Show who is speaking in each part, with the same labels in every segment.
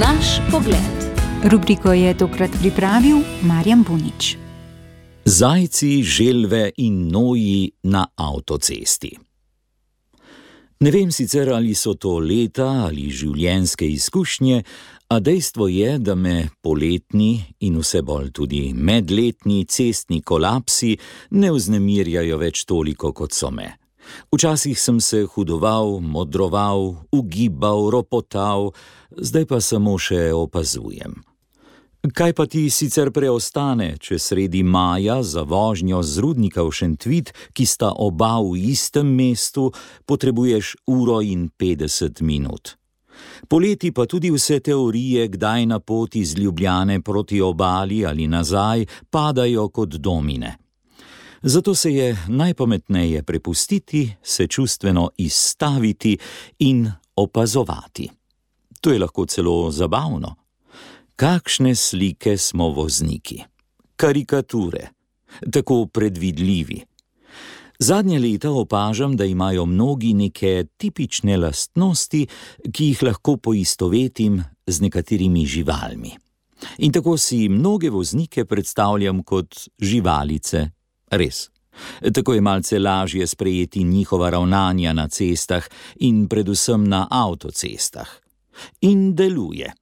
Speaker 1: Naš pogled.
Speaker 2: Rubriko je tokrat pripravil Marjan Bunič.
Speaker 3: Zajci, želve in noji na avtocesti. Ne vem sicer, ali so to leta ali življenjske izkušnje, a dejstvo je, da me poletni in vse bolj tudi medletni cestni kolapsi ne vznemirjajo več toliko, kot so me. Včasih sem se hudoval, modroval, ugibal, ropotal, zdaj pa samo še opazujem. Kaj pa ti sicer preostane, če sredi maja za vožnjo z rudnika v Šentvit, ki sta oba v istem mestu, potrebuješ uro in petdeset minut? Poleti pa tudi vse teorije, kdaj na poti iz Ljubljane proti obali ali nazaj, padajo kot domine. Zato se je najpametneje prepustiti, se čustveno izstaviti in opazovati. To je lahko celo zabavno. Kakšne slike smo vozniki, karikature, tako predvidljivi. Zadnje leta opažam, da imajo mnogi neke tipične lastnosti, ki jih lahko poistovetim z nekaterimi živalmi. In tako si mnoge voznike predstavljam kot živalice, res. Tako je malce lažje sprejeti njihova ravnanja na cestah in predvsem na avtocestah. In deluje.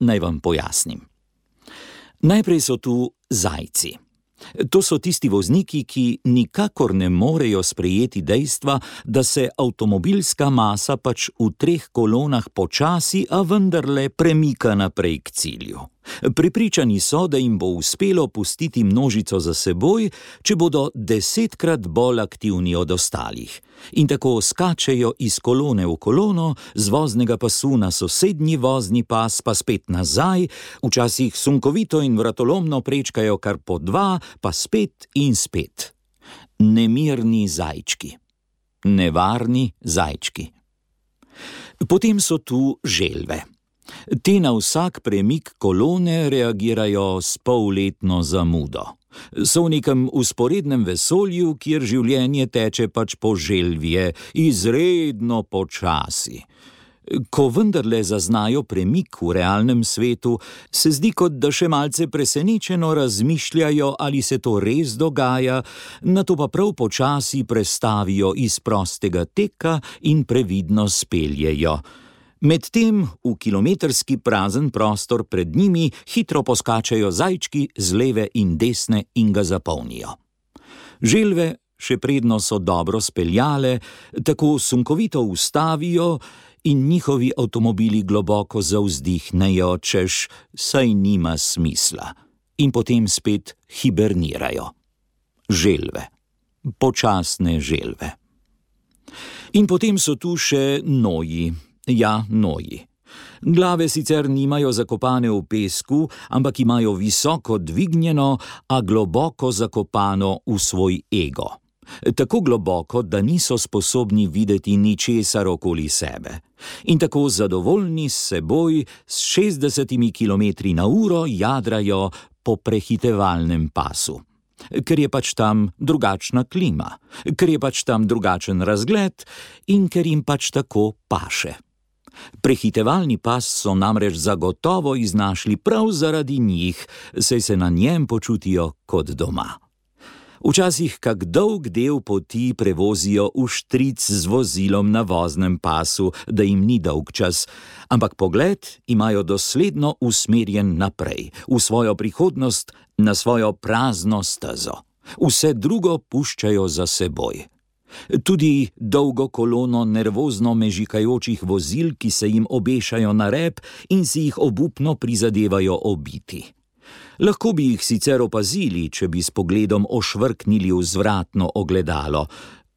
Speaker 3: Naj vam pojasnim. Najprej so tu zajci. To so tisti vozniki, ki nikakor ne morejo sprejeti dejstva, da se avtomobilska masa pač v treh kolonah počasi, a vendarle premika naprej k cilju. Pripričani so, da jim bo uspelo pustiti množico za seboj, če bodo desetkrat bolj aktivni od ostalih. In tako skačejo iz kolone v kolono, z voznega pasu na sosednji vozni pas, pa spet nazaj, včasih sunkovito in vratolomno prečkajo kar po dva, pa spet in spet. Nemirni zajčki. Nevarni zajčki. Potem so tu želve. Te na vsak premik kolone reagirajo s polletno zamudo. So v nekem usporednem vesolju, kjer življenje teče pač po želvje, izredno počasi. Ko vendarle zaznajo premik v realnem svetu, se zdi, kot da še malce presenečeno razmišljajo, ali se to res dogaja, na to pa prav počasi prestavijo iz prostega teka in previdno speljejo. Medtem v kilometrski prazen prostor pred njimi hitro poskačajo zajčki z leve in desne in ga zapolnijo. Želve, še predno so dobro speljale, tako sunkovito ustavijo in njihovi avtomobili globoko zavzdihnejo, češ saj nima smisla, in potem spet hibernirajo. Želve, počasne želve. In potem so tu še noji. Ja, noji. Glave sicer nimajo zakopane v pesku, ampak imajo visoko dvignjeno, a globoko zakopano v svoj ego. Tako globoko, da niso sposobni videti ničesar okoli sebe. In tako zadovoljni s seboj, s 60 km/h jadrajo po prehitevalnem pasu ker je pač tam drugačna klima, ker je pač tam drugačen razgled in ker jim pač tako paše. Prehitevalni pas so namreč zagotovo iznašli prav zaradi njih, saj se na njem počutijo kot doma. Včasih kak dolg del poti prevozijo v štric z vozilom na voznem pasu, da jim ni dolg čas, ampak pogled imajo dosledno usmerjen naprej, v svojo prihodnost, na svojo prazno stezo. Vse drugo puščajo za seboj. Tudi dolgo kolono nervozno mežikajočih vozil, ki se jim obešajo na rep in si jih obupno prizadevajo obiti. Lahko bi jih sicer opazili, če bi s pogledom ošvrknili v zvratno ogledalo,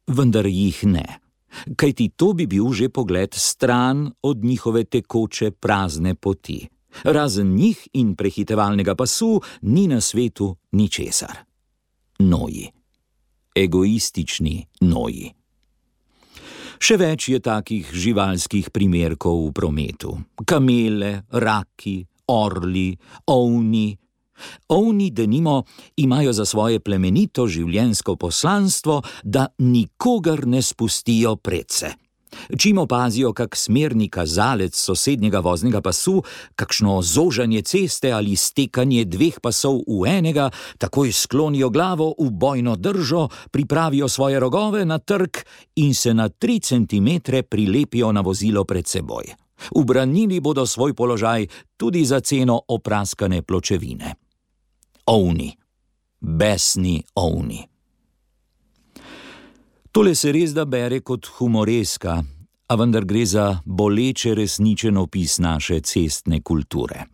Speaker 3: vendar jih ne. Kajti to bi bil že pogled stran od njihove tekoče prazne poti. Razen njih in prehitevalnega pasu ni na svetu ničesar. Noji. Egoistični noji. Še več je takih živalskih primerkov v prometu: kamele, raki, orli, ovni, Ovni, denimo, imajo za svoje plemenito življenjsko poslanstvo, da nikogar ne spustijo predse. Čim opazijo kak smerni kazalec sosednjega voznega pasu, kakšno zožanje ceste ali stekanje dveh pasov v enega, takoj sklonijo glavo v bojno držo, pripravijo svoje rogove na trg in se na tri centimetre prilepijo na vozilo pred seboj. Ubranili bodo svoj položaj tudi za ceno opraskane pločevine. Ovni, besni ovni. Tole se res da bere kot humoreska, a vendar gre za boleče resničen opis naše cestne kulture.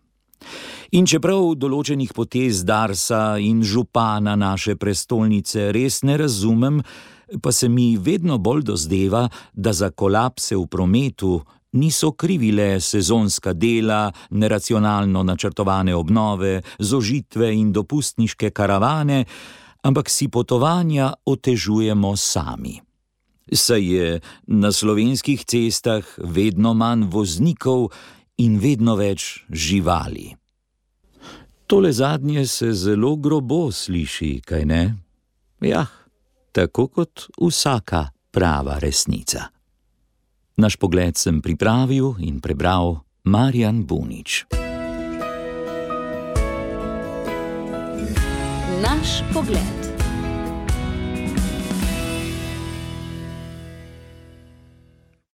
Speaker 3: In čeprav določenih potez Darsa in župana naše prestolnice res ne razumem, pa se mi vedno bolj dozdeva, da za kolapse v prometu niso krivile sezonska dela, neracionalno načrtovane obnove, zožitve in dopustniške karavane, ampak si potovanja otežujemo sami. Saj je na slovenskih cestah vedno manj voznikov in vedno več živali. Tole zadnje se zelo grobo sliši, kaj ne? Ja, tako kot vsaka prava resnica. Naš pogled sem pripravil in prebral Marjan Bunič.
Speaker 1: Naš pogled.